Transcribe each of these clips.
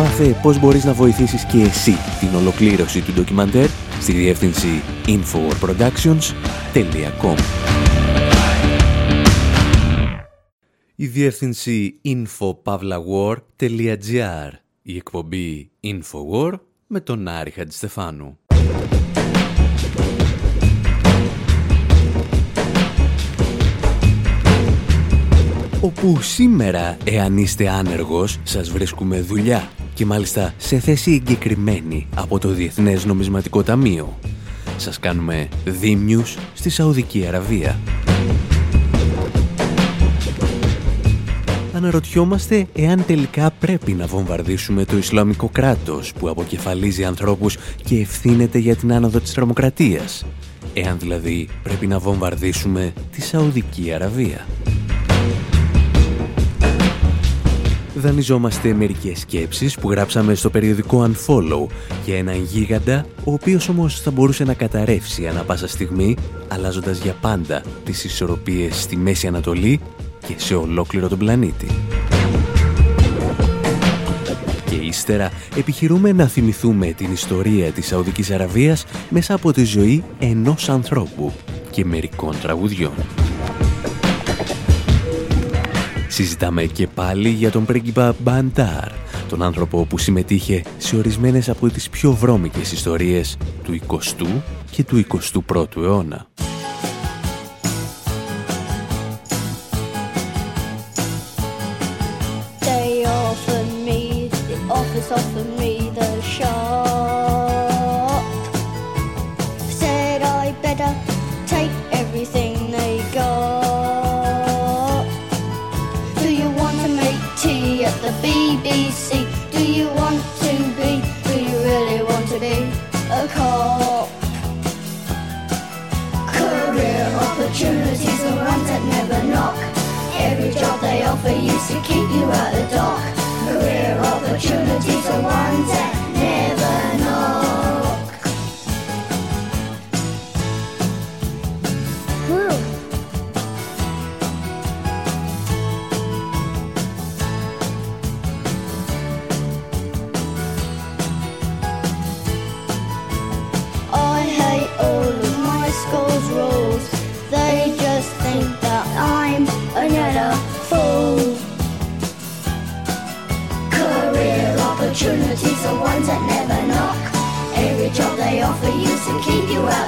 Μάθε πώς μπορείς να βοηθήσεις και εσύ την ολοκλήρωση του ντοκιμαντέρ στη διεύθυνση infowarproductions.com Η διεύθυνση infopavlawar.gr Η εκπομπή Infowar με τον Άρη Χατζηστεφάνου. όπου σήμερα, εάν είστε άνεργος, σας βρίσκουμε δουλειά και μάλιστα σε θέση εγκεκριμένη από το Διεθνές Νομισματικό Ταμείο. Σας κάνουμε δίμιους στη Σαουδική Αραβία. Αναρωτιόμαστε εάν τελικά πρέπει να βομβαρδίσουμε το Ισλαμικό κράτος που αποκεφαλίζει ανθρώπους και ευθύνεται για την άνοδο της τρομοκρατίας. Εάν δηλαδή πρέπει να βομβαρδίσουμε τη Σαουδική Αραβία. Δανειζόμαστε μερικές σκέψεις που γράψαμε στο περιοδικό Unfollow για έναν γίγαντα, ο οποίος όμως θα μπορούσε να καταρρεύσει ανα πάσα στιγμή, αλλάζοντας για πάντα τις ισορροπίες στη Μέση Ανατολή και σε ολόκληρο τον πλανήτη. Και ύστερα επιχειρούμε να θυμηθούμε την ιστορία της Σαουδικής Αραβίας μέσα από τη ζωή ενός ανθρώπου και μερικών τραγουδιών. Συζητάμε και πάλι για τον πρίγκιπα Μπαντάρ, τον άνθρωπο που συμμετείχε σε ορισμένες από τις πιο βρώμικες ιστορίες του 20ου και του 21ου αιώνα. opportunities are one's end.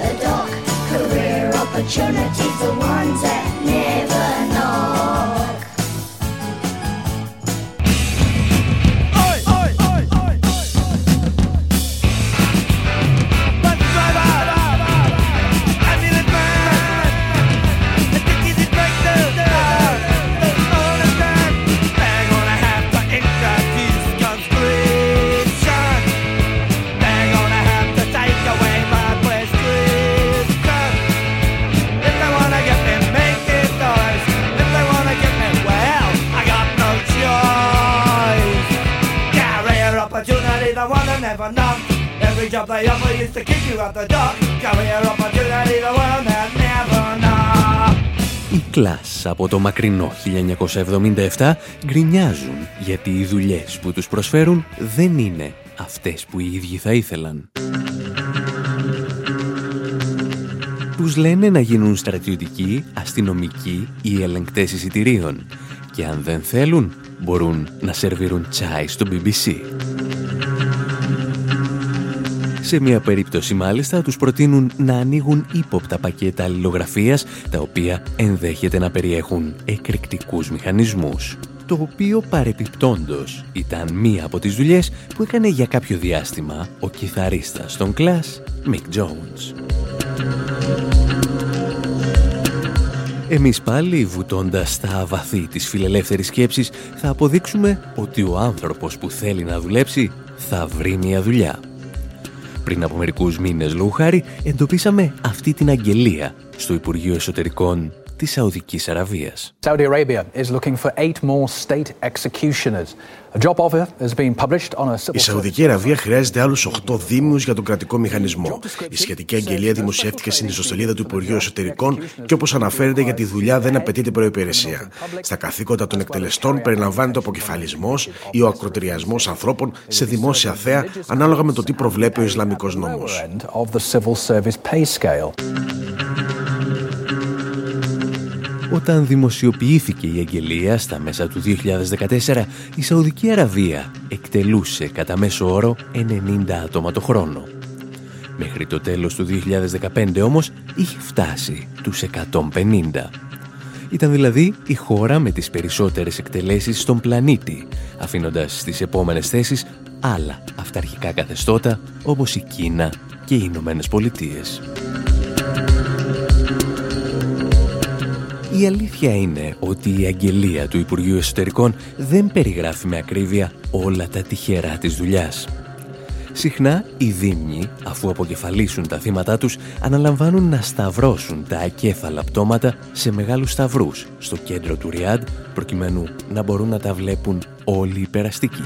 the dock. Career opportunities are ones that Οι κλάς από το μακρινό 1977 γκρινιάζουν γιατί οι δουλειές που τους προσφέρουν δεν είναι αυτές που οι ίδιοι θα ήθελαν. Τους λένε να γίνουν στρατιωτικοί, αστυνομικοί ή ελεγκτές εισιτηρίων και αν δεν θέλουν μπορούν να σερβίρουν τσάι στο BBC. Σε μια περίπτωση μάλιστα τους προτείνουν να ανοίγουν ύποπτα πακέτα αλληλογραφίας τα οποία ενδέχεται να περιέχουν εκρηκτικούς μηχανισμούς το οποίο παρεπιπτόντος ήταν μία από τις δουλειές που έκανε για κάποιο διάστημα ο κιθαρίστας των Clash, Mick Jones. Εμείς πάλι, βουτώντας στα βαθύ της φιλελεύθερης σκέψης, θα αποδείξουμε ότι ο άνθρωπος που θέλει να δουλέψει θα βρει μια δουλειά. Πριν από μερικούς μήνες, λόγου χάρη, εντοπίσαμε αυτή την αγγελία στο Υπουργείο Εσωτερικών της Σαουδικής Αραβίας. Saudi Arabia is looking for eight more state executioners. A job offer has been published on a Η Σαουδική Αραβία χρειάζεται άλλους 8 δήμους για τον κρατικό μηχανισμό. Η σχετική αγγελία δημοσιεύτηκε στην ιστοσελίδα του Υπουργείου Εσωτερικών και όπως αναφέρεται για τη δουλειά δεν απαιτείται προπηρεσία. Στα καθήκοντα των εκτελεστών περιλαμβάνεται ο αποκεφαλισμός ή ο ακροτηριασμός ανθρώπων σε δημόσια θέα ανάλογα με το τι προβλέπει ο Ισλαμικός νόμος. Όταν δημοσιοποιήθηκε η αγγελία στα μέσα του 2014, η Σαουδική Αραβία εκτελούσε κατά μέσο όρο 90 άτομα το χρόνο. Μέχρι το τέλος του 2015 όμως είχε φτάσει τους 150. Ήταν δηλαδή η χώρα με τις περισσότερες εκτελέσεις στον πλανήτη, αφήνοντας στις επόμενες θέσεις άλλα αυταρχικά καθεστώτα όπως η Κίνα και οι Ηνωμένες Πολιτείες. Η αλήθεια είναι ότι η αγγελία του Υπουργείου Εσωτερικών δεν περιγράφει με ακρίβεια όλα τα τυχερά της δουλειάς. Συχνά οι δήμοι, αφού αποκεφαλίσουν τα θύματα τους, αναλαμβάνουν να σταυρώσουν τα ακέφαλα πτώματα σε μεγάλους σταυρούς στο κέντρο του Ριάντ, προκειμένου να μπορούν να τα βλέπουν όλοι οι περαστικοί.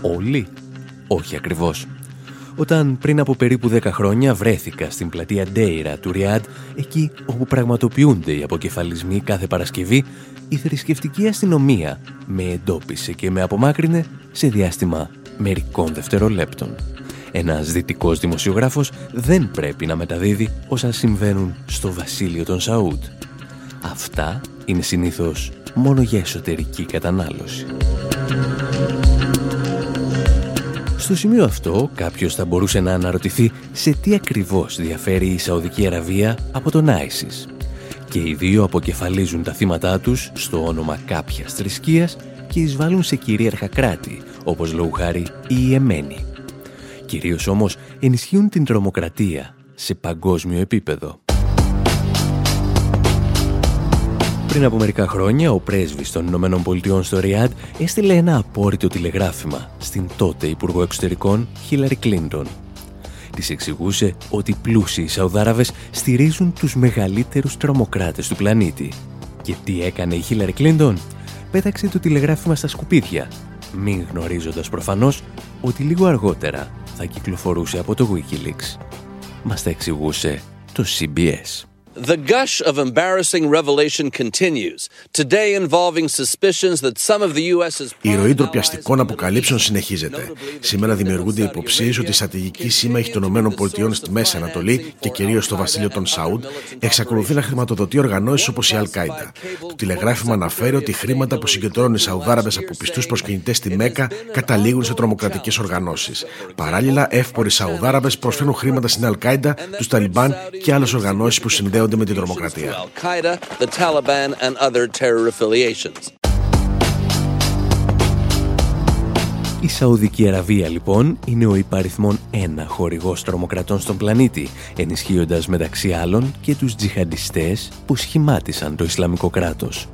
Όλοι; Όχι ακριβώς. Όταν πριν από περίπου 10 χρόνια βρέθηκα στην πλατεία Ντέιρα του Ριάντ, εκεί όπου πραγματοποιούνται οι αποκεφαλισμοί κάθε Παρασκευή, η θρησκευτική αστυνομία με εντόπισε και με απομάκρυνε σε διάστημα μερικών δευτερολέπτων. Ένας δυτικός δημοσιογράφος δεν πρέπει να μεταδίδει όσα συμβαίνουν στο βασίλειο των Σαούτ. Αυτά είναι συνήθως μόνο για εσωτερική κατανάλωση. Στο σημείο αυτό κάποιος θα μπορούσε να αναρωτηθεί σε τι ακριβώς διαφέρει η Σαουδική Αραβία από τον Άισις. Και οι δύο αποκεφαλίζουν τα θύματά τους στο όνομα κάποιας θρησκείας και εισβάλλουν σε κυρίαρχα κράτη, όπως λόγου χάρη η Εμένη. Κυρίως όμως ενισχύουν την τρομοκρατία σε παγκόσμιο επίπεδο. Πριν από μερικά χρόνια, ο πρέσβης των Ηνωμένων Πολιτειών στο Ριάντ έστειλε ένα απόρριτο τηλεγράφημα στην τότε Υπουργό Εξωτερικών Χίλαρη Κλίντον. Της εξηγούσε ότι οι πλούσιοι Σαουδάραβες στηρίζουν τους μεγαλύτερους τρομοκράτες του πλανήτη. Και τι έκανε η Χίλαρη Κλίντον; Πέταξε το τηλεγράφημα στα σκουπίδια, μην γνωρίζοντας προφανώς ότι λίγο αργότερα θα κυκλοφορούσε από το Wikileaks. Μας τα εξηγούσε το CBS. The gush of embarrassing revelation continues, today involving suspicions that some of the U.S.'s Η ροή ντροπιαστικών αποκαλύψεων συνεχίζεται. Σήμερα δημιουργούνται υποψίες ότι οι στρατηγικοί σύμμαχοι των ΗΠΑ στη Μέση Ανατολή και κυρίως το βασίλειο των Σαούντ εξακολουθεί να χρηματοδοτεί οργανώσεις όπως η Αλ-Κάιντα. Το τηλεγράφημα αναφέρει ότι χρήματα που συγκεντρώνουν οι Σαουδάραβες από πιστούς προσκυνητές στη Μέκα καταλήγουν σε τρομοκρατικές οργανώσεις. Παράλληλα, εύποροι Σαουδάραβες προσφέρουν χρήματα στην Αλ-Κάιντα, τους Ταλιμπάν και άλλες οργανώσεις που συνδέονται με την τρομοκρατία. Al-Qaeda, the Taliban, and other terror affiliations. Η Σαουδική Αραβία λοιπόν είναι ο υπ' αριθμόν ένα χορηγός τρομοκρατών στον πλανήτη, ενισχύοντας μεταξύ άλλων και τους τζιχαντιστές που σχημάτισαν το Ισλαμικό κράτος.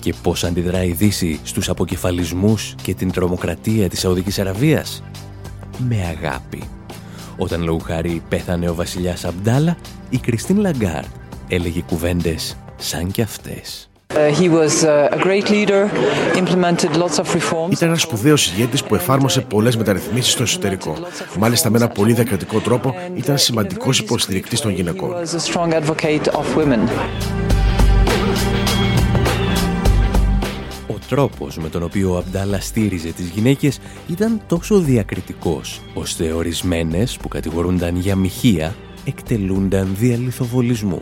Και πώς αντιδρά η Δύση στους αποκεφαλισμούς και την τρομοκρατία της Σαουδικής Αραβίας; Με αγάπη. Όταν λόγου χάρη πέθανε ο βασιλιάς Αμπντάλα, η Κριστίν Λαγκάρντ έλεγε κουβέντες σαν κι αυτές. Ήταν ένας σπουδαίος ηγέτης που εφάρμοσε πολλές μεταρρυθμίσεις στο εσωτερικό. Μάλιστα, με ένα πολύ διακριτικό τρόπο, ήταν σημαντικός υποστηρικτής των γυναικών. Ο τρόπος με τον οποίο ο Αμπτάλα στήριζε τις γυναίκες ήταν τόσο διακριτικός, ώστε ορισμένες που κατηγορούνταν για μοιχεία εκτελούνταν διαλυθοβολισμού.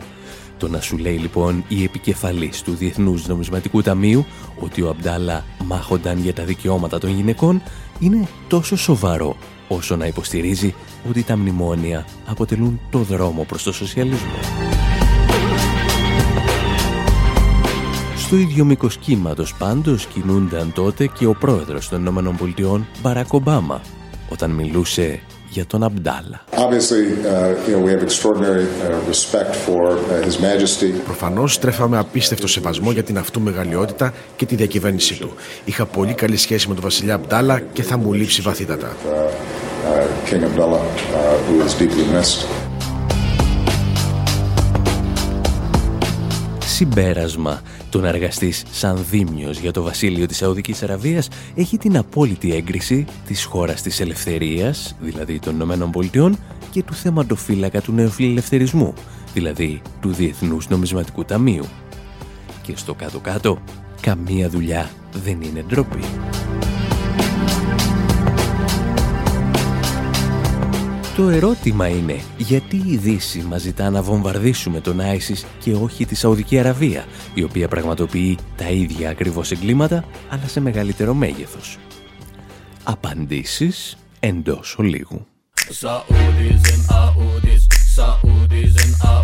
Το να σου λέει λοιπόν η επικεφαλής του Διεθνούς Νομισματικού Ταμείου ότι ο Αμπτάλα μάχονταν για τα δικαιώματα των γυναικών είναι τόσο σοβαρό όσο να υποστηρίζει ότι τα μνημόνια αποτελούν το δρόμο προς το σοσιαλισμό. Στο ίδιο μήκος κύματος πάντως κινούνταν τότε και ο πρόεδρος των ΗΠΑ, Μπαράκ Ομπάμα, όταν μιλούσε για τον Αμπτάλα. Προφανώς στρέφαμε απίστευτο σεβασμό για την αυτού μεγαλειότητα και τη διακυβέρνησή του. Είχα πολύ καλή σχέση με τον βασιλιά Αμπτάλα και θα μου λείψει βαθύτατα. Συμπέρασμα. Το να εργαστείς σαν δίμιος για το βασίλειο της Σαουδικής Αραβίας έχει την απόλυτη έγκριση της χώρας της ελευθερίας, δηλαδή των Ηνωμένων Πολιτειών, και του θεματοφύλακα του νεοφιλελευθερισμού, δηλαδή του Διεθνούς Νομισματικού Ταμείου. Και στο κάτω-κάτω, καμία δουλειά δεν είναι ντροπή. Το ερώτημα είναι γιατί η Δύση μας ζητά να βομβαρδίσουμε τον Άισις και όχι τη Σαουδική Αραβία, η οποία πραγματοποιεί τα ίδια ακριβώς εγκλήματα, αλλά σε μεγαλύτερο μέγεθος. Απαντήσεις εντός ολίγου. Hey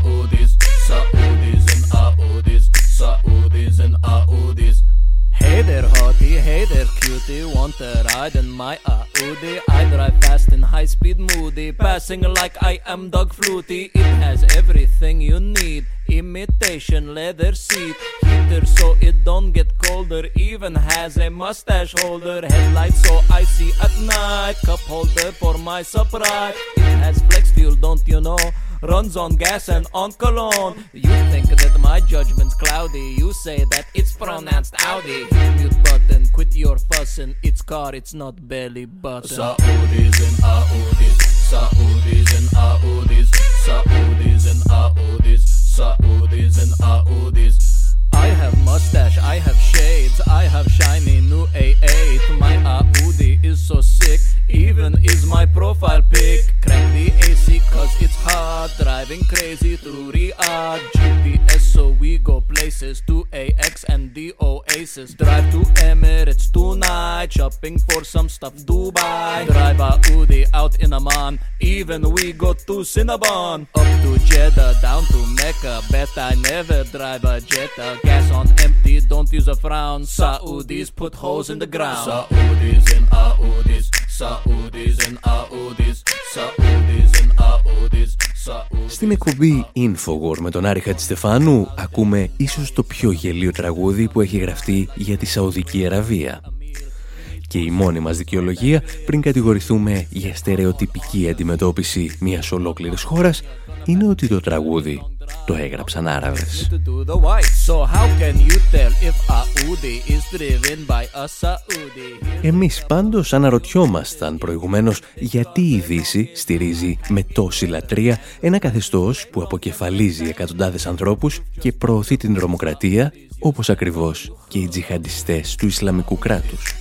there cutie Want a ride in my Audi. I drive fast in high speed moody. Passing like I am Doug Flutie It has everything you need. Imitation leather seat. Heater so it don't get colder. Even has a mustache holder. Headlights so I see at night. Cup holder for my surprise It has flex fuel don't you know runs on gas and on cologne. You think that my judgment's cloudy. You say that it's pronounced Audi. Hit mute button, quit your fussing. It's car, it's not belly button. Saudis and Audis, Saudis and Audis, Saudis and Audis, Saudis and Audis. I have mustache, I have shades, I have shiny new A8. My Audi is so sick, even is my profile pic. Crank the AC cause it's hot, driving crazy through Riyadh. GPS so we go places to AX and the Oasis. Drive to Emirates tonight, shopping for some stuff Dubai. Drive Audi out in Amman, even we go to Cinnabon. Up to Jeddah, down to Mecca, bet I never drive a Jetta. Gas on empty, don't use a frown. Saudis put holes in the ground. Saudis in Audis, Saudis and Audis, Saudis and Audis. Στην εκπομπή Infowar με τον Άρη Χατζηστεφάνου ακούμε ίσως το πιο γελίο τραγούδι που έχει γραφτεί για τη Σαουδική Αραβία. Και η μόνη μας δικαιολογία πριν κατηγορηθούμε για στερεοτυπική αντιμετώπιση μιας ολόκληρης χώρας είναι ότι το τραγούδι το έγραψαν Άραβες. Εμείς πάντως αναρωτιόμασταν προηγουμένως γιατί η Δύση στηρίζει με τόση λατρεία ένα καθεστώς που αποκεφαλίζει εκατοντάδες ανθρώπους και προωθεί την τρομοκρατία όπως ακριβώς και οι τζιχαντιστές του Ισλαμικού κράτους.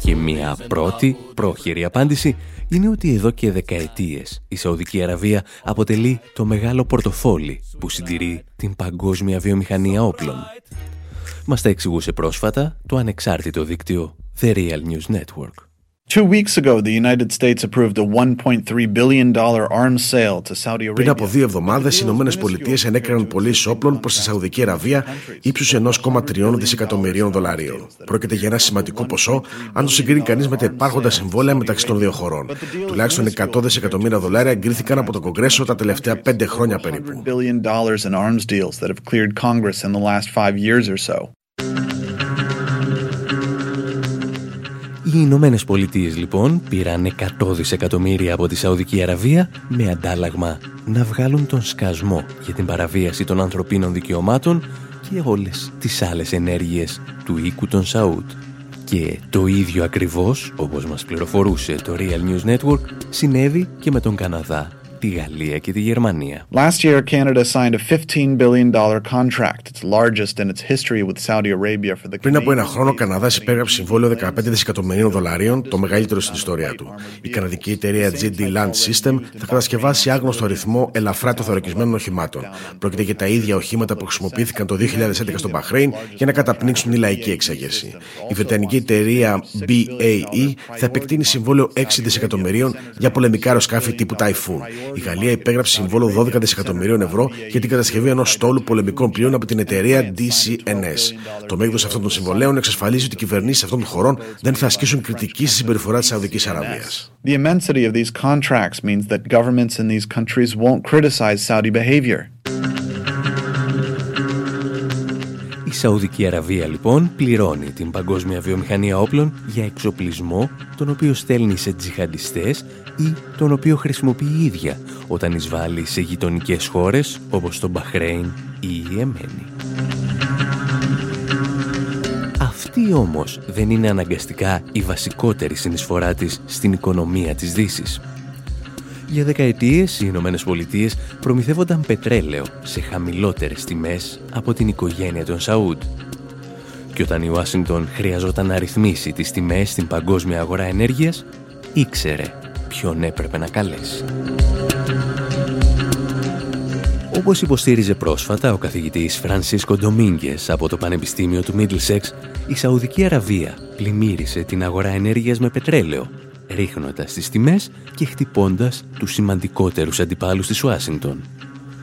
Και μια πρώτη πρόχειρη απάντηση είναι ότι εδώ και δεκαετίες η Σαουδική Αραβία αποτελεί το μεγάλο πορτοφόλι που συντηρεί την παγκόσμια βιομηχανία όπλων. Μας τα εξηγούσε πρόσφατα το ανεξάρτητο δίκτυο The Real News Network. Πριν από δύο εβδομάδες, οι Ηνωμένες Πολιτείες ενέκριναν πωλήσει όπλων προς τη Σαουδική Αραβία ύψους 1,3 δισεκατομμυρίων δολαρίων. Πρόκειται για ένα σημαντικό ποσό, αν το συγκρίνει κανείς με τα υπάρχοντα συμβόλαια μεταξύ των δύο χωρών. Τουλάχιστον 100 δισεκατομμύρια δολάρια εγκρίθηκαν από το Κογκρέσο τα τελευταία πέντε χρόνια περίπου. Οι Ηνωμένε Πολιτείες λοιπόν πήραν 100 δισεκατομμύρια από τη Σαουδική Αραβία με αντάλλαγμα να βγάλουν τον σκασμό για την παραβίαση των ανθρωπίνων δικαιωμάτων και όλες τις άλλες ενέργειες του οίκου των Σαούτ. Και το ίδιο ακριβώς, όπως μας πληροφορούσε το Real News Network, συνέβη και με τον Καναδά τη Γαλλία και τη Γερμανία. Last year Canada signed a 15 billion dollar contract, its largest in its history with Saudi Arabia for the Πριν από ένα χρόνο ο Καναδάς υπέγραψε συμβόλαιο 15 δισεκατομμυρίων δολαρίων, το μεγαλύτερο στην ιστορία του. Η καναδική εταιρεία GD Land System θα κατασκευάσει άγνωστο αριθμό ελαφρά τεθωρακισμένων οχημάτων. Πρόκειται για τα ίδια οχήματα που χρησιμοποιήθηκαν το 2011 στο Μπαχρέιν για να καταπνίξουν τη λαϊκή εξέγερση. Η βρετανική εταιρεία BAE θα επεκτείνει συμβόλαιο 6 δισεκατομμυρίων για πολεμικά αεροσκάφη τύπου Typhoon. Η Γαλλία υπέγραψε συμβόλο 12 δισεκατομμυρίων ευρώ για την κατασκευή ενός στόλου πολεμικών πλοίων από την εταιρεία DCNS. Το μέγεθος αυτών των συμβολέων εξασφαλίζει ότι οι κυβερνήσεις αυτών των χωρών δεν θα ασκήσουν κριτική στη συμπεριφορά της Σαουδικής Αραβίας. The immensity of these contracts means that governments in these countries won't criticize Saudi behavior. Η Σαουδική Αραβία λοιπόν πληρώνει την παγκόσμια βιομηχανία όπλων για εξοπλισμό τον οποίο στέλνει σε τζιχαντιστές ή τον οποίο χρησιμοποιεί η ίδια όταν εισβάλλει σε γειτονικές χώρες όπως το Μπαχρέιν ή η Εμένη. Αυτή όμως δεν είναι αναγκαστικά η βασικότερη συνεισφορά της στην οικονομία της Δύσης. Για δεκαετίες οι Ηνωμένες Πολιτείες προμηθεύονταν πετρέλαιο σε χαμηλότερες τιμές από την οικογένεια των Σαούντ. Και όταν η Ουάσιγκτον χρειαζόταν να ρυθμίσει τις τιμές στην παγκόσμια αγορά ενέργειας, ήξερε ποιον έπρεπε να καλέσει. Όπως υποστήριζε πρόσφατα ο καθηγητής Φρανσίσκο Ντομίνγκες από το Πανεπιστήμιο του Μίτλσεξ, η Σαουδική Αραβία πλημμύρισε την αγορά ενέργειας με πετρέλαιο ρίχνοντας τις τιμές και χτυπώντας τους σημαντικότερους αντιπάλους της Ουάσιγκτον.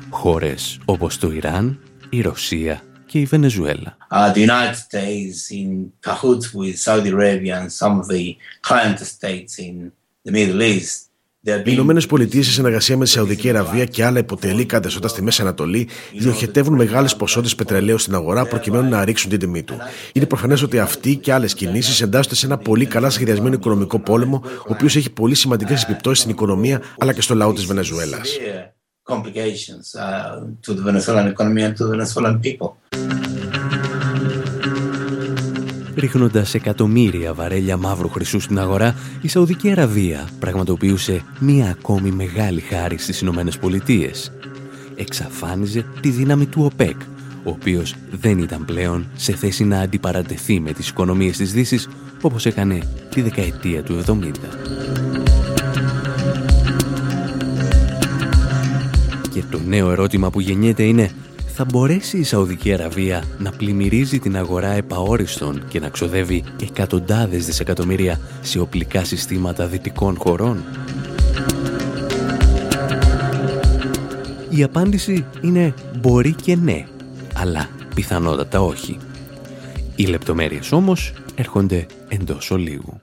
Χώρες όπως το Ιράν, η Ρωσία και η Βενεζουέλα. Uh, the United States in cahoots with Saudi Arabia and some of the client states in the Middle East; Οι Ηνωμένες Πολιτείες, σε συνεργασία με τη Σαουδική Αραβία και άλλα υποτελή κατεσότα στη Μέση Ανατολή, διοχετεύουν μεγάλες ποσότητες πετρελαίου στην αγορά προκειμένου να ρίξουν την τιμή του. Είναι προφανές ότι αυτοί και άλλες κινήσεις εντάσσονται σε ένα πολύ καλά σχεδιασμένο οικονομικό πόλεμο, ο οποίος έχει πολύ σημαντικές επιπτώσεις στην οικονομία αλλά και στο λαό της Βενεζουέλας ρίχνοντας εκατομμύρια βαρέλια μαύρου χρυσού στην αγορά, η Σαουδική Αραβία πραγματοποιούσε μία ακόμη μεγάλη χάρη στις Ηνωμένες Πολιτείες. Εξαφάνιζε τη δύναμη του ΟΠΕΚ, ο οποίος δεν ήταν πλέον σε θέση να αντιπαρατεθεί με τις οικονομίες της Δύσης, όπως έκανε τη δεκαετία του 70. Και το νέο ερώτημα που γεννιέται είναι θα μπορέσει η Σαουδική Αραβία να πλημμυρίζει την αγορά επαόριστον και να ξοδεύει εκατοντάδες δισεκατομμύρια σε οπλικά συστήματα δυτικών χωρών; Η απάντηση είναι μπορεί και ναι, αλλά πιθανότατα όχι. Οι λεπτομέρειες όμως έρχονται εντός ολίγου.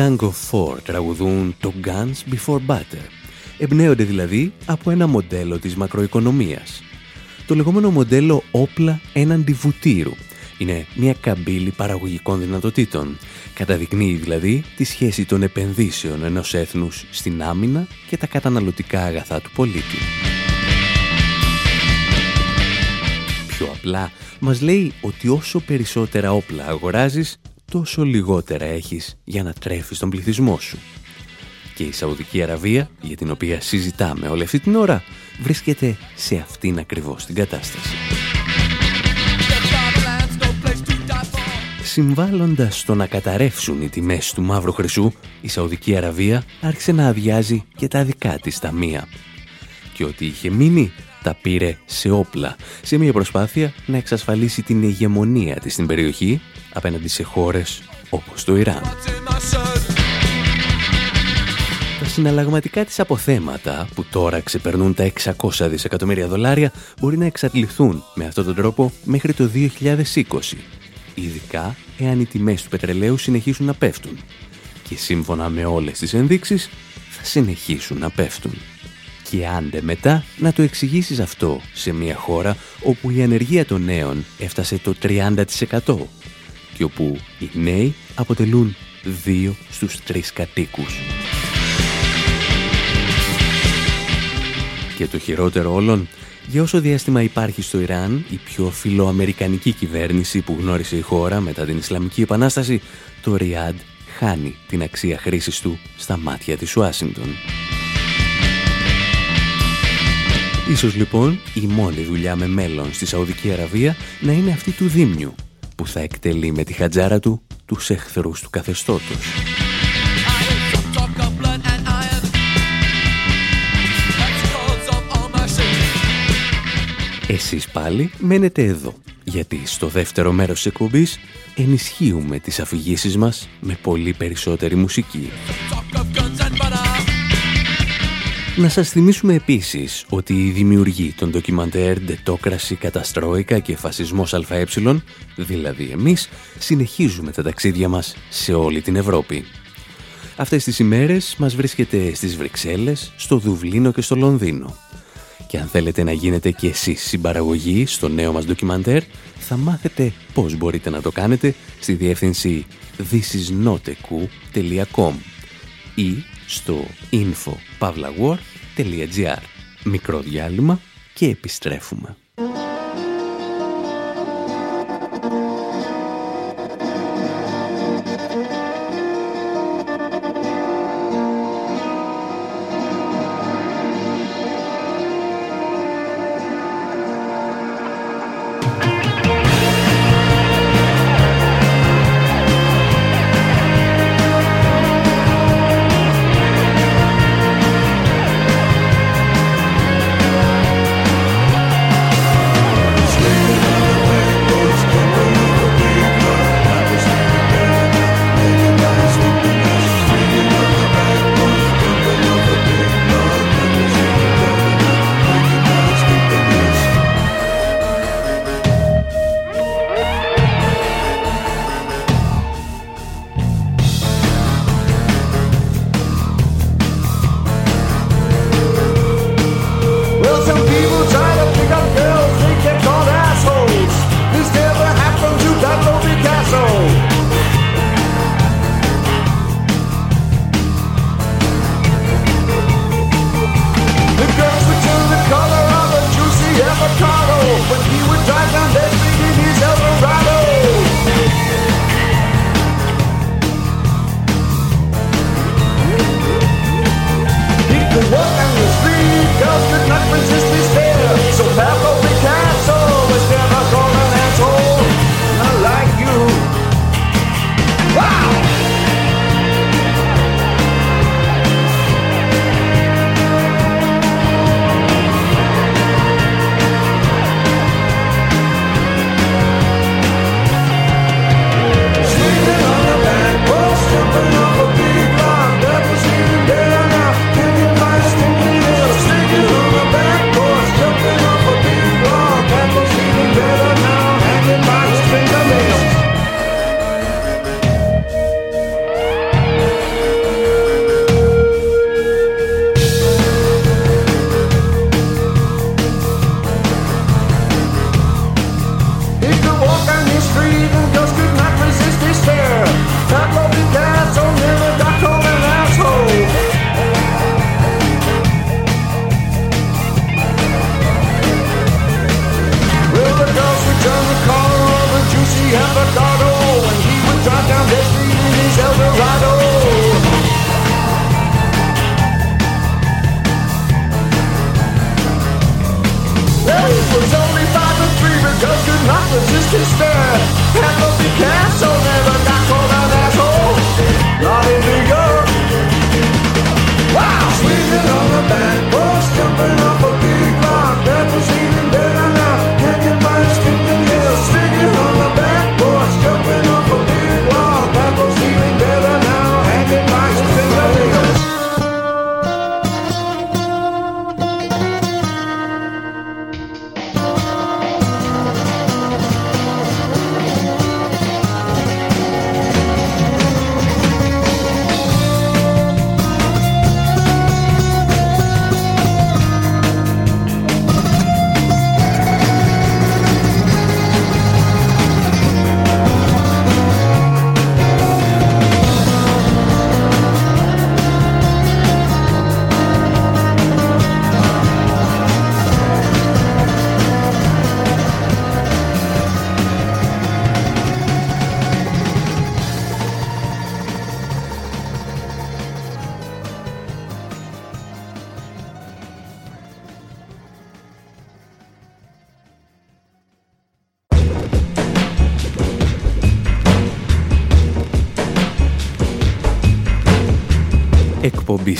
Gang of Four τραγουδούν το Guns Before Butter. Εμπνέονται δηλαδή από ένα μοντέλο της μακροοικονομίας. Το λεγόμενο μοντέλο όπλα έναντι βουτύρου. Είναι μια καμπύλη παραγωγικών δυνατοτήτων. Καταδεικνύει δηλαδή τη σχέση των επενδύσεων ενός έθνους στην άμυνα και τα καταναλωτικά αγαθά του πολίτη. Πιο απλά, μας λέει ότι όσο περισσότερα όπλα αγοράζεις, τόσο λιγότερα έχεις για να τρέφεις τον πληθυσμό σου. Και η Σαουδική Αραβία, για την οποία συζητάμε όλη αυτή την ώρα, βρίσκεται σε αυτήν ακριβώς την κατάσταση. Συμβάλλοντας στο να καταρρεύσουν οι τιμές του μαύρου χρυσού, η Σαουδική Αραβία άρχισε να αδειάζει και τα δικά της ταμεία. Και ό,τι είχε μείνει τα πήρε σε όπλα, σε μια προσπάθεια να εξασφαλίσει την ηγεμονία της στην περιοχή απέναντι σε χώρες όπως το Ιράν. Τα συναλλαγματικά της αποθέματα, που τώρα ξεπερνούν τα 600 δισεκατομμύρια δολάρια, μπορεί να εξατληθούν με αυτόν τον τρόπο μέχρι το 2020, ειδικά εάν οι τιμές του πετρελαίου συνεχίσουν να πέφτουν. Και σύμφωνα με όλες τις ενδείξεις, θα συνεχίσουν να πέφτουν. Και άντε μετά να το εξηγήσεις αυτό σε μια χώρα όπου η ανεργία των νέων έφτασε το 30% και όπου οι νέοι αποτελούν δύο στους τρεις κατοίκους. Και το χειρότερο όλων, για όσο διάστημα υπάρχει στο Ιράν, η πιο φιλοαμερικανική κυβέρνηση που γνώρισε η χώρα μετά την Ισλαμική Επανάσταση, το Ριάντ χάνει την αξία χρήσης του στα μάτια της Ουάσιγκτον. Ίσως λοιπόν η μόνη δουλειά με μέλλον στη Σαουδική Αραβία να είναι αυτή του Δήμιου, που θα εκτελεί με τη χατζάρα του τους εχθρούς του καθεστώτος. Εσείς πάλι μένετε εδώ, γιατί στο δεύτερο μέρος της εκπομπής ενισχύουμε τις αφηγήσεις μας με πολύ περισσότερη μουσική. Να σας θυμίσουμε επίσης ότι οι δημιουργοί των ντοκιμαντέρ «Ντετόκραση, Καταστρόικα» και «Φασισμός ΑΕ», δηλαδή εμείς, συνεχίζουμε τα ταξίδια μας σε όλη την Ευρώπη. Αυτές τις ημέρες μας βρίσκεται στις Βρυξέλλες, στο Δουβλίνο και στο Λονδίνο. Και αν θέλετε να γίνετε και εσείς συμπαραγωγή στο νέο μας ντοκιμαντέρ, θα μάθετε πώς μπορείτε να το κάνετε στη διεύθυνση thisisnoteku.com ή στο info.pavlawar.gr Μικρό διάλειμμα και επιστρέφουμε.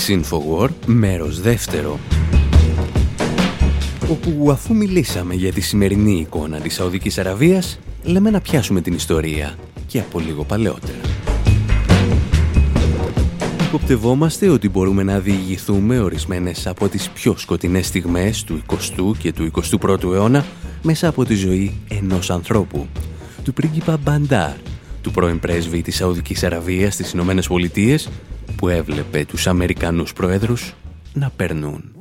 Εκπομπή Infowar, μέρος δεύτερο. Όπου αφού μιλήσαμε για τη σημερινή εικόνα της Σαουδικής Αραβίας, λέμε να πιάσουμε την ιστορία και από λίγο παλαιότερα. Υποπτευόμαστε ότι μπορούμε να διηγηθούμε ορισμένες από τις πιο σκοτεινές στιγμές του 20ου και του 21ου αιώνα μέσα από τη ζωή ενός ανθρώπου, του πρίγκιπα Μπαντάρ, του πρώην πρέσβη της Σαουδικής Αραβίας στις Ηνωμένες Πολιτείες, που έβλεπε τους Αμερικανούς Προέδρους να περνούν.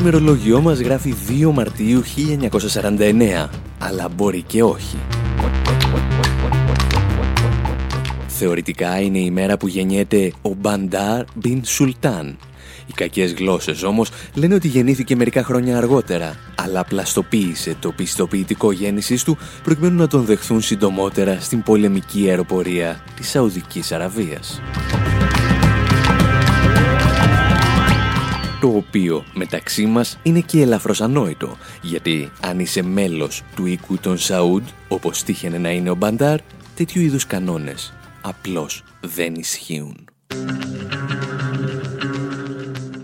Ημερολόγιό μας γράφει 2 Μαρτίου 1949, αλλά μπορεί και όχι. Θεωρητικά είναι η μέρα που γεννιέται ο Μπαντάρ Μπιν Σουλτάν. Οι κακές γλώσσες όμως λένε ότι γεννήθηκε μερικά χρόνια αργότερα, αλλά πλαστοποίησε το πιστοποιητικό γέννησής του προκειμένου να τον δεχθούν συντομότερα στην πολεμική αεροπορία της Σαουδικής Αραβίας. Το οποίο μεταξύ μας είναι και ελαφρώς ανόητο, γιατί αν είσαι μέλος του οίκου των Σαούντ, όπως τύχαινε να είναι ο Μπαντάρ, τέτοιου είδους κανόνες απλώς δεν ισχύουν.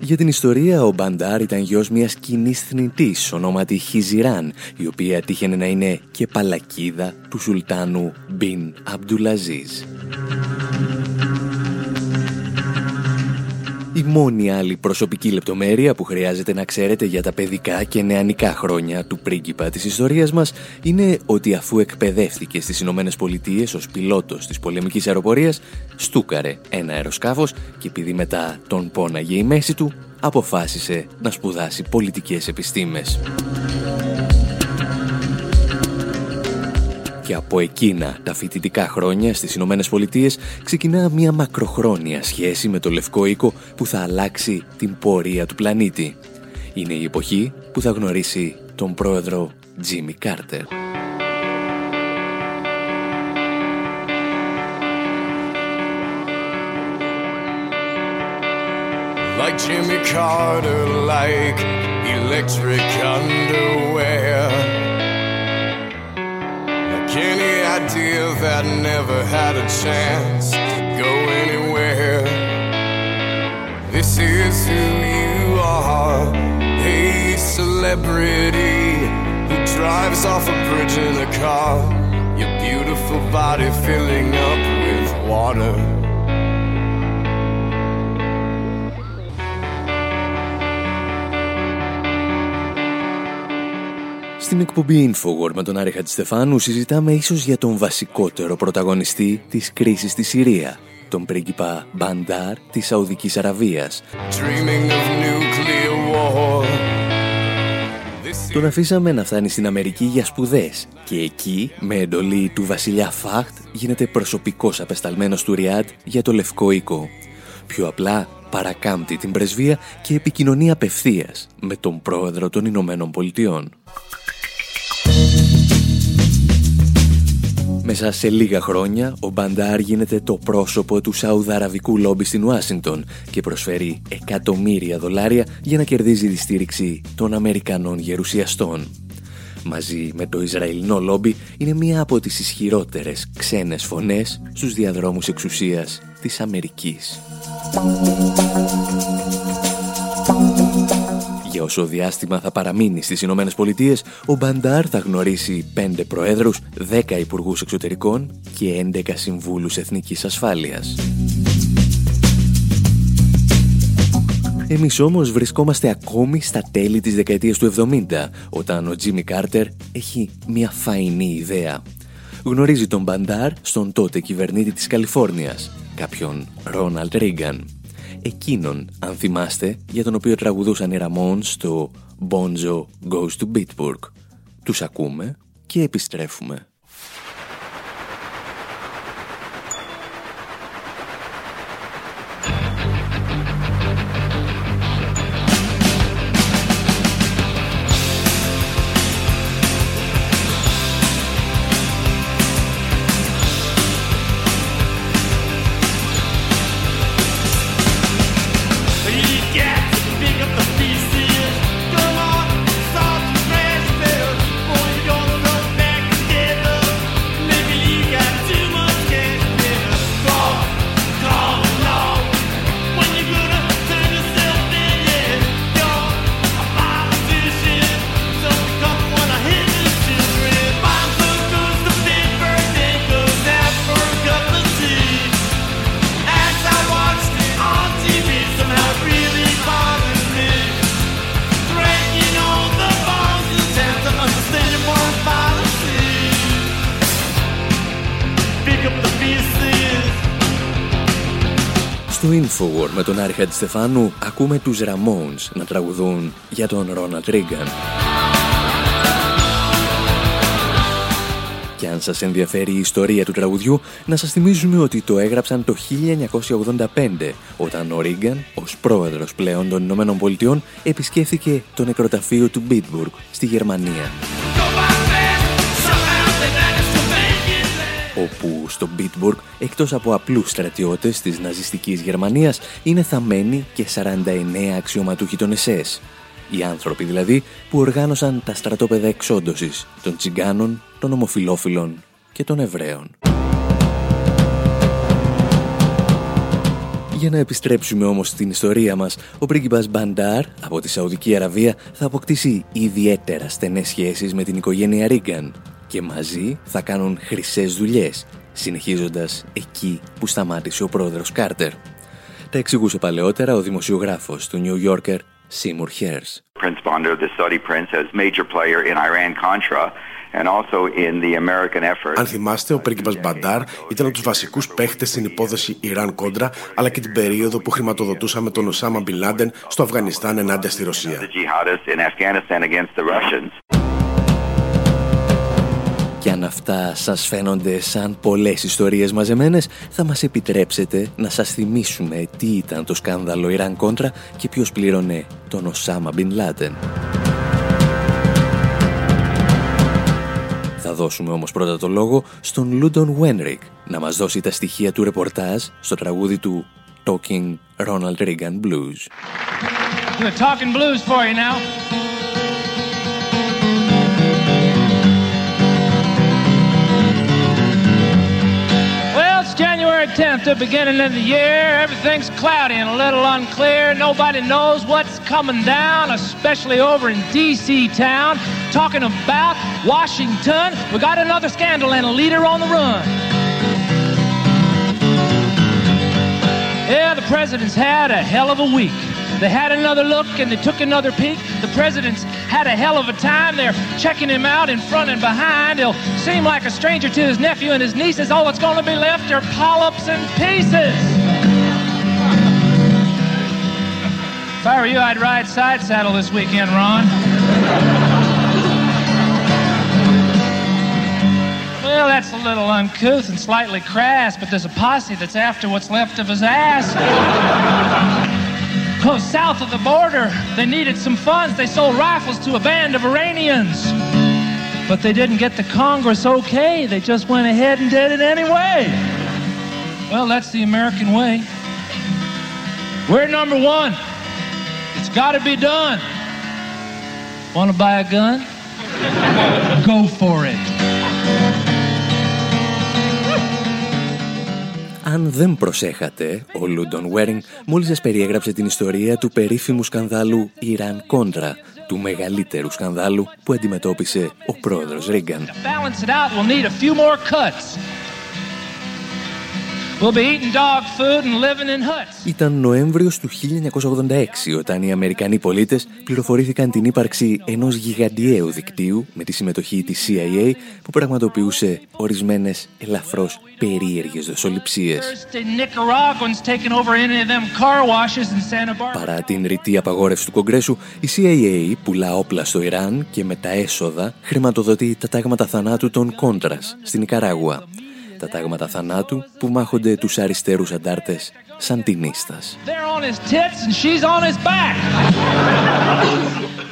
Για την ιστορία, ο Μπαντάρ ήταν γιος μιας κοινής θνητής ονόματι Χιζιράν, η οποία τύχαινε να είναι και παλακίδα του Σουλτάνου Μπιν Αμπτουλαζίζ. Η μόνη άλλη προσωπική λεπτομέρεια που χρειάζεται να ξέρετε για τα παιδικά και νεανικά χρόνια του πρίγκιπα της ιστορίας μας είναι ότι αφού εκπαιδεύτηκε στις Ηνωμένες Πολιτείες ως πιλότος της πολεμικής αεροπορίας, στούκαρε ένα αεροσκάφος και επειδή μετά τον πόναγε η μέση του, αποφάσισε να σπουδάσει πολιτικές επιστήμες. Και από εκείνα τα φοιτητικά χρόνια στις Ηνωμένες Πολιτείες ξεκινά μια μακροχρόνια σχέση με το Λευκό Οίκο που θα αλλάξει την πορεία του πλανήτη. Είναι η εποχή που θα γνωρίσει τον πρόεδρο Τζίμι Κάρτερ. Like Jimmy Carter, like electric underwear. Any idea that never had a chance to go anywhere. This is who you are, a celebrity who drives off a bridge in a car. Your beautiful body filling up with water. Στην εκπομπή Infowar με τον Άρη Χατζηστεφάνου συζητάμε ίσως για τον βασικότερο πρωταγωνιστή της κρίσης στη Συρία, τον πρίγκιπα Μπαντάρ της Σαουδικής Αραβίας. Dreaming of nuclear Τον αφήσαμε να φτάνει στην Αμερική για σπουδές και εκεί, με εντολή του βασιλιά Φάχτ, γίνεται προσωπικός απεσταλμένος του Ριάντ για το Λευκό Οίκο. Πιο απλά παρακάμπτει την πρεσβεία και επικοινωνεί απευθείας με τον πρόεδρο των Ηνωμένων Πολιτειών. Μέσα σε λίγα χρόνια, ο Μπαντάρ γίνεται το πρόσωπο του Σαουδαραβικού λόμπι στην Ουάσιντον και προσφέρει εκατομμύρια δολάρια για να κερδίζει τη στήριξη των Αμερικανών γερουσιαστών. Μαζί με το Ισραηλινό λόμπι είναι μία από τις ισχυρότερες ξένες φωνές στους διαδρόμους εξουσίας της Αμερικής. Για όσο διάστημα θα παραμείνει στις Ηνωμένες Πολιτείες, ο Μπαντάρ θα γνωρίσει πέντε προέδρους, δέκα υπουργούς εξωτερικών και 11 συμβούλους εθνικής ασφάλειας. Εμείς όμως βρισκόμαστε ακόμη στα τέλη της δεκαετίας του 70, όταν ο Τζίμι Κάρτερ έχει μια φαϊνή ιδέα. Γνωρίζει τον Μπαντάρ στον τότε κυβερνήτη της Καλιφόρνιας, κάποιον Ρόναλτ Ρίγκαν εκείνον, αν θυμάστε, για τον οποίο τραγουδούσαν οι Ραμόν στο Bonzo Goes to Bitburg. Τους ακούμε και επιστρέφουμε. Infowar με τον Άρη Χατζηστεφάνου ακούμε τους Ramones να τραγουδούν για τον Ρόναλτ Ρίγκαν. Και αν σας ενδιαφέρει η ιστορία του τραγουδιού, να σας θυμίζουμε ότι το έγραψαν το 1985, όταν ο Ρίγκαν, ως πρόεδρος πλέον των Ηνωμένων Πολιτειών, επισκέφθηκε το νεκροταφείο του Μπίτμπουργκ στη Γερμανία. Όπου στο Μπίτμπουργκ, εκτός από απλούς στρατιώτες της ναζιστικής Γερμανίας, είναι θαμένοι και 49 αξιωματούχοι των ΕΣΕΣ. Οι άνθρωποι δηλαδή που οργάνωσαν τα στρατόπεδα εξόντωσης των τσιγκάνων, των ομοφιλόφιλων και των Εβραίων. Για να επιστρέψουμε όμως στην ιστορία μας, ο πρίγκιπας Μπαντάρ από τη Σαουδική Αραβία θα αποκτήσει ιδιαίτερα στενές σχέσεις με την οικογένεια Ρίγκαν και μαζί θα κάνουν χρυσές δουλειές, συνεχίζοντας εκεί που σταμάτησε ο πρόεδρος Κάρτερ. Τα εξηγούσε παλαιότερα ο δημοσιογράφος του New Yorker Seymour Hers. Prince Bandar, the Saudi prince, as major player in Iran-Contra, and also in the American effort. Αν θυμάστε, ο πρίγκιπας Μπαντάρ ήταν από τους βασικούς παίχτες στην υπόθεση Ιράν-Κόντρα, αλλά και την περίοδο που χρηματοδοτούσαμε τον Οσάμα Μπιν Λάντεν στο Αφγανιστάν ενάντια στη Ρωσία. Και αν αυτά σας φαίνονται σαν πολλές ιστορίες μαζεμένες, θα μας επιτρέψετε να σας θυμίσουμε τι ήταν το σκάνδαλο Ιράν Κόντρα και ποιος πλήρωνε τον Οσάμα Μπιν Λάτεν. Θα δώσουμε όμως πρώτα το λόγο στον Λούντον Βένρικ να μας δώσει τα στοιχεία του ρεπορτάζ στο τραγούδι του Talking Ronald Reagan Blues. talking blues for you now. January 10th, the beginning of the year. Everything's cloudy and a little unclear. Nobody knows what's coming down, especially over in D.C. town. Talking about Washington, we got another scandal and a leader on the run. Yeah, the president's had a hell of a week. They had another look and they took another peek. The president's had a hell of a time. They're checking him out in front and behind. He'll seem like a stranger to his nephew and his nieces. Oh, All that's going to be left are polyps and pieces. If I were you, I'd ride side saddle this weekend, Ron. well, that's a little uncouth and slightly crass, but there's a posse that's after what's left of his ass oh, south of the border, they needed some funds. They sold rifles to a band of Iranians. But they didn't get the Congress okay. They just went ahead and did it anyway. Well, that's the American way. We're number one. It's got to be done. Want to buy a gun? Go for it. Αν δεν προσέχατε, ο Λούντον Βέρινγκ μόλις σας περιέγραψε την ιστορία του περίφημου σκανδάλου Ιράν Κόντρα, του μεγαλύτερου σκανδάλου που αντιμετώπισε ο πρόεδρος Ρίγκαν. Ήταν Νοέμβριος του 1986 όταν οι Αμερικανοί πολίτες πληροφορήθηκαν την ύπαρξη ενός γιγαντιαίου δικτύου με τη συμμετοχή της CIA που πραγματοποιούσε ορισμένες ελαφρώς περίεργες δοσοληψίες. Παρά την ρητή απαγόρευση του Κογκρέσου, η CIA πουλά όπλα στο Ιράν και με τα έσοδα χρηματοδοτεί τα τάγματα θανάτου των Κόντρας στην Ικαράγουα τα τάγματα θανάτου που μάχονται τους αριστερούς αντάρτες σαν την ίστας.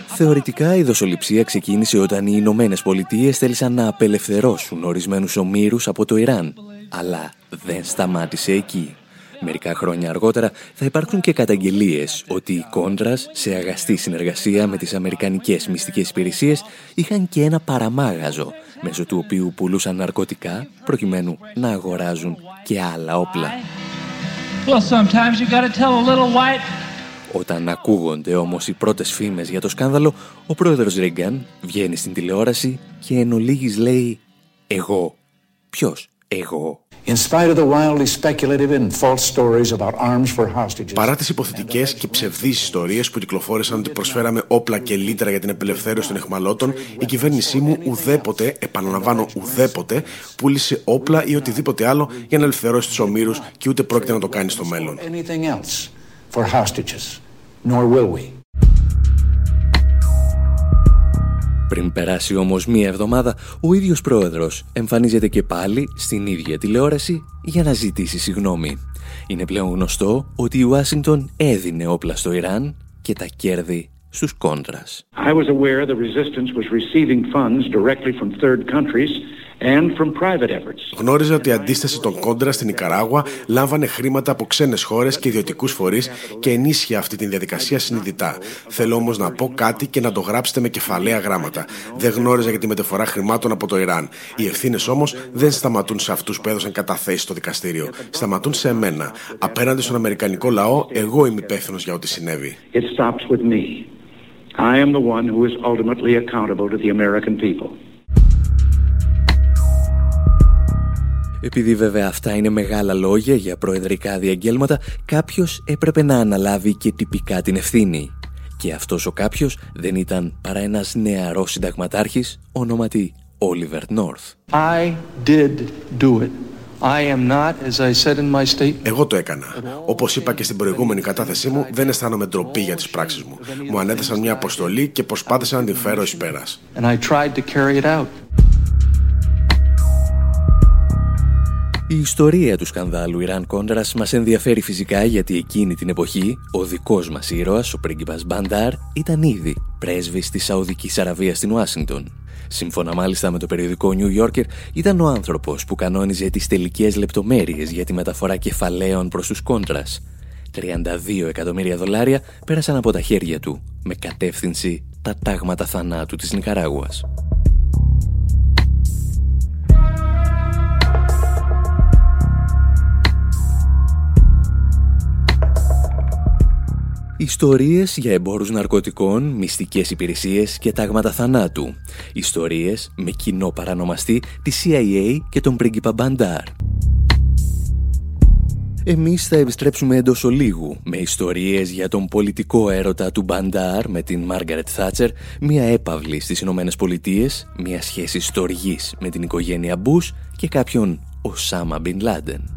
Θεωρητικά η δοσοληψία ξεκίνησε όταν οι Ηνωμένες Πολιτείες θέλησαν να απελευθερώσουν ορισμένους ομήρους από το Ιράν, αλλά δεν σταμάτησε εκεί. Μερικά χρόνια αργότερα θα υπάρξουν και καταγγελίες ότι οι Κόντρας, σε αγαστή συνεργασία με τις Αμερικανικές μυστικές υπηρεσίες, είχαν και ένα παραμάγαζο, μέσω του οποίου πουλούσαν ναρκωτικά, προκειμένου να αγοράζουν και άλλα όπλα. Όταν ακούγονται όμως οι πρώτες φήμες για το σκάνδαλο, ο πρόεδρος Ρίγκαν βγαίνει στην τηλεόραση και εν ολίγης λέει «Εγώ». Ποιος; «Εγώ». Παρά τις υποθετικές και ψευδείς ιστορίες που κυκλοφόρησαν ότι προσφέραμε όπλα και λίτρα για την απελευθέρωση των εχμαλώτων, η κυβέρνησή μου ουδέποτε, επαναλαμβάνω ουδέποτε, πούλησε όπλα ή οτιδήποτε άλλο για να ελευθερώσει τους ομήρους και ούτε πρόκειται να το κάνει στο μέλλον. Πριν περάσει όμως μία εβδομάδα, ο ίδιος πρόεδρος εμφανίζεται και πάλι στην ίδια τηλεόραση για να ζητήσει συγγνώμη. Είναι πλέον γνωστό ότι η Ουάσιγκτον έδινε όπλα στο Ιράν και τα κέρδη στους κόντρας. I was aware the resistance was receiving funds directly from third countries Γνώριζα ότι η αντίσταση των κόντρα στην Ικαράγουα λάμβανε χρήματα από ξένες χώρες και ιδιωτικούς φορείς και ενίσχυε αυτή τη διαδικασία συνειδητά. Θέλω όμως να πω κάτι και να το γράψετε με κεφαλαία γράμματα. Δεν γνώριζα για τη μεταφορά χρημάτων από το Ιράν. Οι ευθύνες όμως δεν σταματούν σε αυτούς που έδωσαν καταθέσεις στο δικαστήριο. Σταματούν σε εμένα. Απέναντι στον Αμερικανικό λαό, εγώ είμαι υπεύθυνος για ό,τι συνέβη. I am the one who is ultimately accountable to the American people. Επειδή βέβαια αυτά είναι μεγάλα λόγια για προεδρικά διαγγέλματα, κάποιος έπρεπε να αναλάβει και τυπικά την ευθύνη. Και αυτός ο κάποιος δεν ήταν παρά ένας νεαρός συνταγματάρχης, ονόματι Oliver North. Εγώ το έκανα. Όπως είπα και στην προηγούμενη κατάθεσή μου, δεν αισθάνομαι ντροπή για τις πράξεις μου. Μου ανέθεσαν μια αποστολή και προσπάθησα να την φέρω εις πέρας. Η ιστορία του σκανδάλου Ιράν Κόντρας μας ενδιαφέρει φυσικά γιατί εκείνη την εποχή ο δικός μας ήρωας, ο πρίγκιπας Μπαντάρ, ήταν ήδη πρέσβης της Σαουδικής Αραβίας στην Ουάσιγκτον. Σύμφωνα μάλιστα με το περιοδικό New Yorker, ήταν ο άνθρωπος που κανόνιζε τις τελικές λεπτομέρειες για τη μεταφορά κεφαλαίων προς τους Κόντρας. 32 εκατομμύρια δολάρια πέρασαν από τα χέρια του, με κατεύθυνση τα τάγματα θανάτου της Νικαράγουας. Ιστορίες για εμπόρους ναρκωτικών, μυστικές υπηρεσίες και τάγματα θανάτου. Ιστορίες με κοινό παρανομαστή τη CIA και τον πρίγκιπα Μπαντάρ. Εμείς θα επιστρέψουμε εντός ολίγου με ιστορίες για τον πολιτικό έρωτα του Μπαντάρ με την Μάργαρετ Θάτσερ, μια έπαυλη στις Ηνωμένες Πολιτείες, μια σχέση στοργής με την οικογένεια Μπούς και κάποιον Οσάμα Μπιν Λάντεν.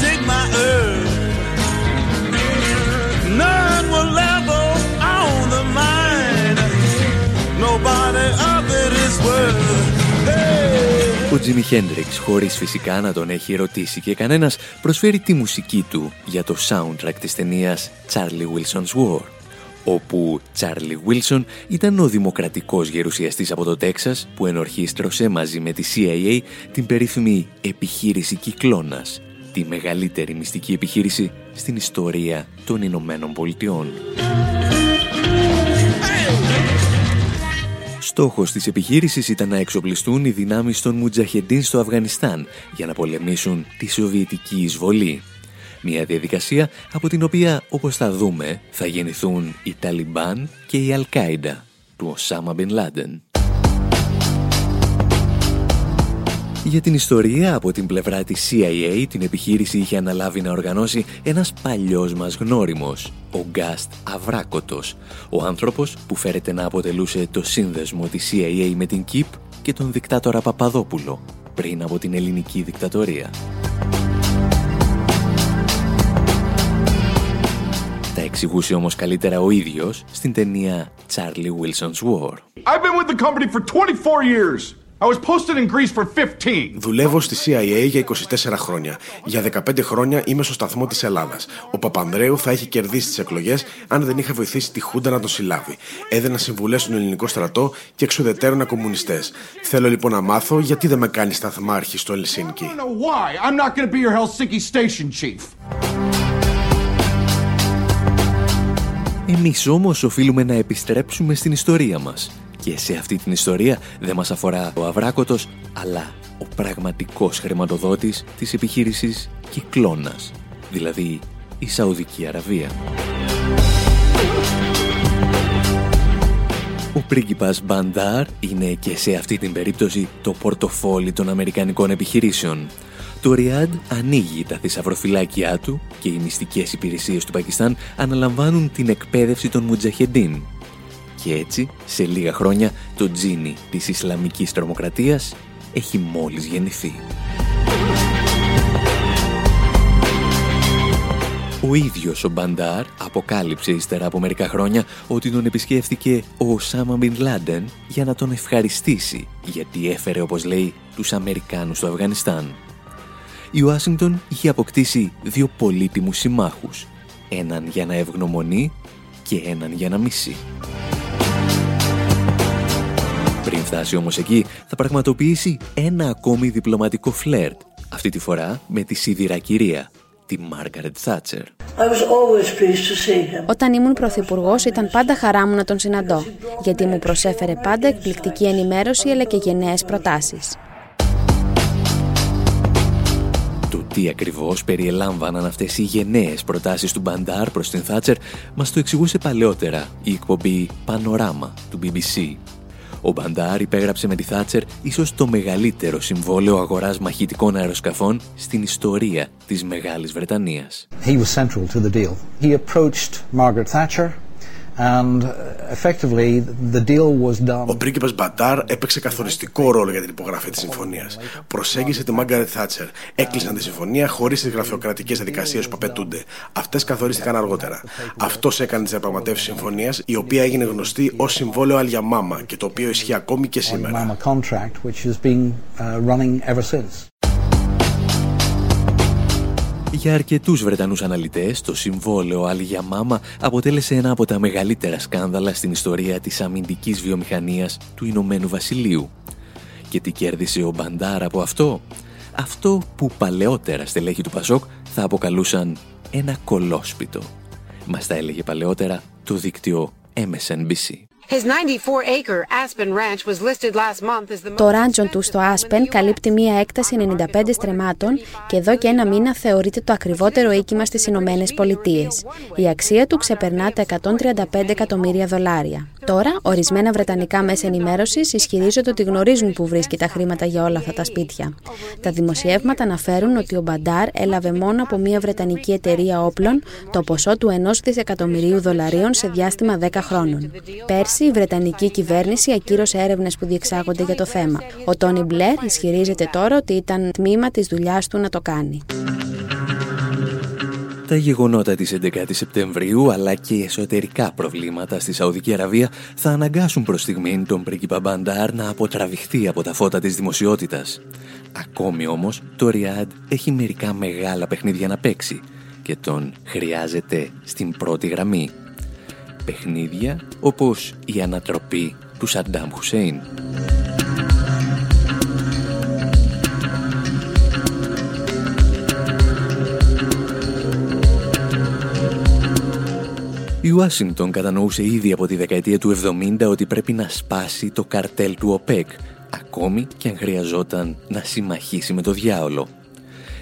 Ο Τζίμι Χέντριξ, χωρίς φυσικά να τον έχει ρωτήσει και κανένας, προσφέρει τη μουσική του για το soundtrack της ταινίας Charlie Wilson's War όπου Τσάρλι Βίλσον ήταν ο δημοκρατικός γερουσιαστής από το Τέξας που ενορχίστρωσε μαζί με τη CIA την περίφημη επιχείρηση Κυκλώνας, τη μεγαλύτερη μυστική επιχείρηση στην ιστορία των Ηνωμένων Πολιτειών. Στόχος της επιχείρησης ήταν να εξοπλιστούν οι δυνάμεις των Μουτζαχεντίν στο Αφγανιστάν για να πολεμήσουν τη Σοβιετική εισβολή. Μια διαδικασία από την οποία, όπως θα δούμε, θα γεννηθούν οι Ταλιμπάν και η Αλκάιντα του Οσάμα Μπιν Λάντεν. Για την ιστορία, από την πλευρά της CIA, την επιχείρηση είχε αναλάβει να οργανώσει ένας παλιός μας γνώριμος, ο Γκάστ Αβράκοτος, ο άνθρωπος που φέρεται να αποτελούσε το σύνδεσμο της CIA με την ΚΙΠ και τον δικτάτορα Παπαδόπουλο, πριν από την ελληνική δικτατορία. Τα εξηγούσε όμως καλύτερα ο ίδιος στην ταινία Charlie Wilson's War. I've been with the company for 24 years. I was posted in Greece for 15. Δουλεύω στη CIA για 24 χρόνια. Για 15 χρόνια είμαι στο σταθμό της Ελλάδας. Ο Παπανδρέου θα έχει κερδίσει τις εκλογές αν δεν είχα βοηθήσει τη Χούντα να τον συλλάβει. Έδαινα συμβουλές στον ελληνικό στρατό και εξουδετέρωνα κομμουνιστές. Θέλω λοιπόν να μάθω γιατί δεν με κάνει σταθμάρχη στο Ελσίνκι. Εμείς όμως οφείλουμε να επιστρέψουμε στην ιστορία μας. Και σε αυτή την ιστορία δεν μας αφορά ο Αβράκοτος, αλλά ο πραγματικός χρηματοδότης της επιχείρησης Κυκλώνας, δηλαδή η Σαουδική Αραβία. Ο πρίγκιπας Μπαντάρ είναι και σε αυτή την περίπτωση το πορτοφόλι των Αμερικανικών επιχειρήσεων το Ριάντ ανοίγει τα θησαυροφυλάκια του και οι μυστικές υπηρεσίες του Πακιστάν αναλαμβάνουν την εκπαίδευση των Μουτζαχεντίν. Και έτσι, σε λίγα χρόνια, το τζίνι της Ισλαμικής τρομοκρατίας έχει μόλις γεννηθεί. Ο ίδιος ο Μπαντάρ αποκάλυψε ύστερα από μερικά χρόνια ότι τον επισκέφθηκε ο Σάμα Μπιν Λάντεν για να τον ευχαριστήσει γιατί έφερε, όπως λέει, τους Αμερικάνους στο Αφγανιστάν η Ουάσιγκτον είχε αποκτήσει δύο πολύτιμους συμμάχους, έναν για να ευγνωμονεί και έναν για να μισεί. Πριν φτάσει όμως εκεί, θα πραγματοποιήσει ένα ακόμη διπλωματικό φλερτ, αυτή τη φορά με τη σιδηρά κυρία, τη Μάργαρετ Θάτσερ. Όταν ήμουν πρωθυπουργός, ήταν πάντα χαρά μου να τον συναντώ, γιατί μου προσέφερε πάντα εκπληκτική ενημέρωση αλλά και γενναίες προτάσεις. Τι ακριβώς περιελάμβαναν αυτές οι γενναίες προτάσεις του Μπαντάρ προς την Θάτσερ μας το εξηγούσε παλαιότερα η εκπομπή Πανοράμα του BBC. Ο Μπαντάρ υπέγραψε με τη Θάτσερ ίσως το μεγαλύτερο συμβόλαιο αγοράς μαχητικών αεροσκαφών στην ιστορία της Μεγάλης Βρετανίας. He was central to the deal. He approached Margaret Thatcher And effectively the deal was done. Ο πρίγκιπας Μπαντάρ έπαιξε καθοριστικό ρόλο για την υπογραφή της συμφωνίας. Προσέγγισε τη Μάγκαρετ Θάτσερ. Έκλεισαν τη συμφωνία χωρίς τις γραφειοκρατικές διαδικασίες που απαιτούνται. Αυτές καθορίστηκαν αργότερα. Αυτός έκανε τις διαπραγματεύσεις συμφωνίας, η οποία έγινε γνωστή ως συμβόλαιο Αλιαμάμα και το οποίο ισχύει ακόμη και σήμερα. Για αρκετούς Βρετανούς αναλυτές, το συμβόλαιο Αλγιαμάμα αποτέλεσε ένα από τα μεγαλύτερα σκάνδαλα στην ιστορία της αμυντικής βιομηχανίας του Ηνωμένου Βασιλείου. Και τι κέρδισε ο Μπαντάρα από αυτό; Αυτό που παλαιότερα στελέχη του Πασόκ θα αποκαλούσαν ένα κολόσπιτο. Μας τα έλεγε παλαιότερα το δίκτυο MSNBC. Το ράντσο του στο Άσπεν καλύπτει μία έκταση 95 στρεμάτων και εδώ και ένα μήνα θεωρείται το ακριβότερο οίκημα στις Ηνωμένες Πολιτείες. Η αξία του ξεπερνά τα 135 εκατομμύρια δολάρια. Τώρα, ορισμένα βρετανικά μέσα ενημέρωσης ισχυρίζονται ότι γνωρίζουν που βρίσκει τα χρήματα για όλα αυτά τα σπίτια. Τα δημοσιεύματα αναφέρουν ότι ο Μπαντάρ έλαβε μόνο από μια βρετανική εταιρεία όπλων το ποσό του 1 δισεκατομμυρίου δολαρίων σε διάστημα 10 χρόνων. Πέρσι, η βρετανική κυβέρνηση ακύρωσε έρευνες που διεξάγονται για το θέμα. Ο Τόνι Μπλερ ισχυρίζεται τώρα ότι ήταν τμήμα της δουλειάς του να το κάνει. Τα γεγονότα της 11 Σεπτεμβρίου αλλά και οι εσωτερικά προβλήματα στη Σαουδική Αραβία θα αναγκάσουν προς στιγμή τον πρίγκιπα Μπαντάρ να αποτραβηχτεί από τα φώτα της δημοσιότητας. Ακόμη όμως το Ριάντ έχει μερικά μεγάλα παιχνίδια να παίξει και τον χρειάζεται στην πρώτη γραμμή. Παιχνίδια όπως η ανατροπή του Σαντάμ Χουσέιν. Η Ουάσιγκτον κατανοούσε ήδη από τη δεκαετία του 70 ότι πρέπει να σπάσει το καρτέλ του ΟΠΕΚ, ακόμη και αν χρειαζόταν να συμμαχίσει με το διάολο.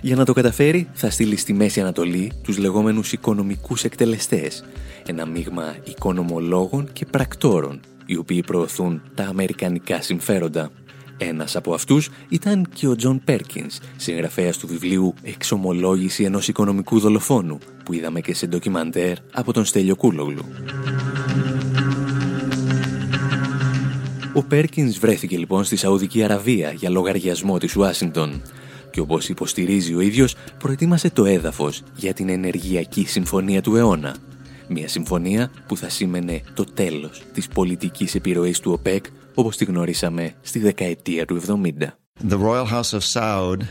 Για να το καταφέρει θα στείλει στη Μέση Ανατολή τους λεγόμενους οικονομικούς εκτελεστές, ένα μείγμα οικονομολόγων και πρακτόρων, οι οποίοι προωθούν τα αμερικανικά συμφέροντα. Ένας από αυτούς ήταν και ο Τζον Πέρκινς, συγγραφέας του βιβλίου «Εξομολόγηση ενός οικονομικού δολοφόνου», που είδαμε και σε ντοκιμαντέρ από τον Στέλιο Κούλογλου. Ο Πέρκινς βρέθηκε λοιπόν στη Σαουδική Αραβία για λογαριασμό της Ουάσιγκτον και όπως υποστηρίζει ο ίδιος προετοίμασε το έδαφος για την ενεργειακή συμφωνία του αιώνα. Μια συμφωνία που θα σήμαινε το τέλος της πολιτικής επιρροής του ΟΠΕΚ όπως τη γνωρίσαμε στη δεκαετία του 70. The Royal House of Saud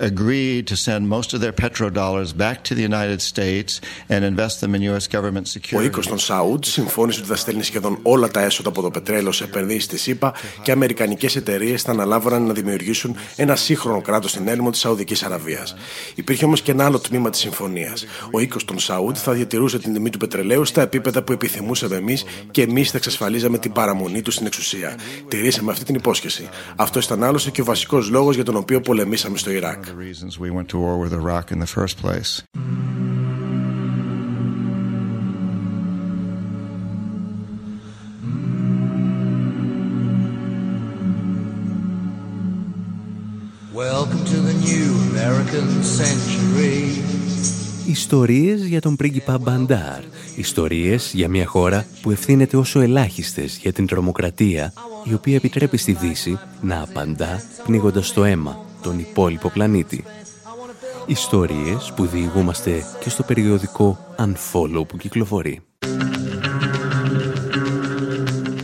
agreed to send most of their petrodollars back to the United States and invest them in US government securities. Ο οίκος των Σαούντ συμφώνησε ότι θα στέλνει σχεδόν όλα τα έσοδα από το πετρέλαιο σε επενδύσεις στη ΣΥΠΑ και αμερικανικές εταιρείες θα αναλάβουν να δημιουργήσουν ένα σύγχρονο κράτος στην έρημο της Σαουδικής Αραβίας. Υπήρχε όμως και ένα άλλο τμήμα της συμφωνίας. Ο οίκος των Σαούντ θα διατηρούσε την τιμή του πετρελαίου στα επίπεδα που επιθυμούσαμε εμείς και εμείς θα εξασφαλίζαμε την παραμονή του στην εξουσία. Τηρήσαμε αυτή την υπόσχεση. Αυτό ήταν άλλωστε και ο βασικός λόγος για τον οποίο πολεμήσαμε στο Ιράκ. Welcome to the new American century. Ιστορίες για τον πρίγκιπα Μπαντάρ. Ιστορίες για μια χώρα που ευθύνεται όσο ελάχιστες για την τρομοκρατία, η οποία επιτρέπει στη Δύση να απαντά πνίγοντας το αίμα τον υπόλοιπο πλανήτη. Ιστορίες που διηγούμαστε και στο περιοδικό Unfollow που κυκλοφορεί.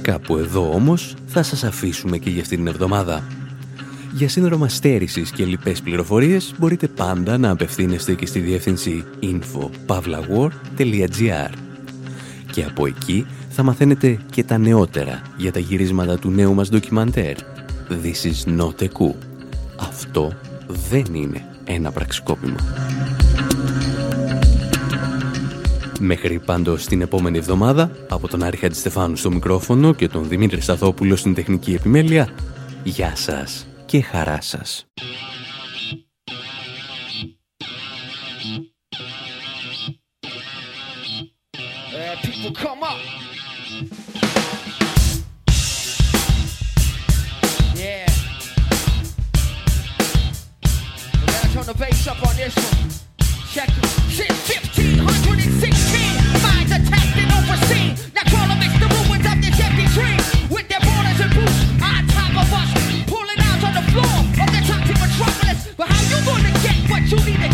Κάπου εδώ όμως θα σας αφήσουμε και για αυτήν την εβδομάδα. Για σύνδρομα στέρησης και λοιπές πληροφορίες μπορείτε πάντα να απευθύνεστε και στη διεύθυνση info.pavlawar.gr Και από εκεί θα μαθαίνετε και τα νεότερα για τα γυρίσματα του νέου μας ντοκιμαντέρ This is not a coup. Αυτό δεν είναι ένα πραξικόπημα. Μέχρι πάντως την επόμενη εβδομάδα, από τον Άρη Χατζηστεφάνου στο μικρόφωνο και τον Δημήτρη Σταθόπουλο στην τεχνική επιμέλεια, γεια σας και χαρά σας. To get? The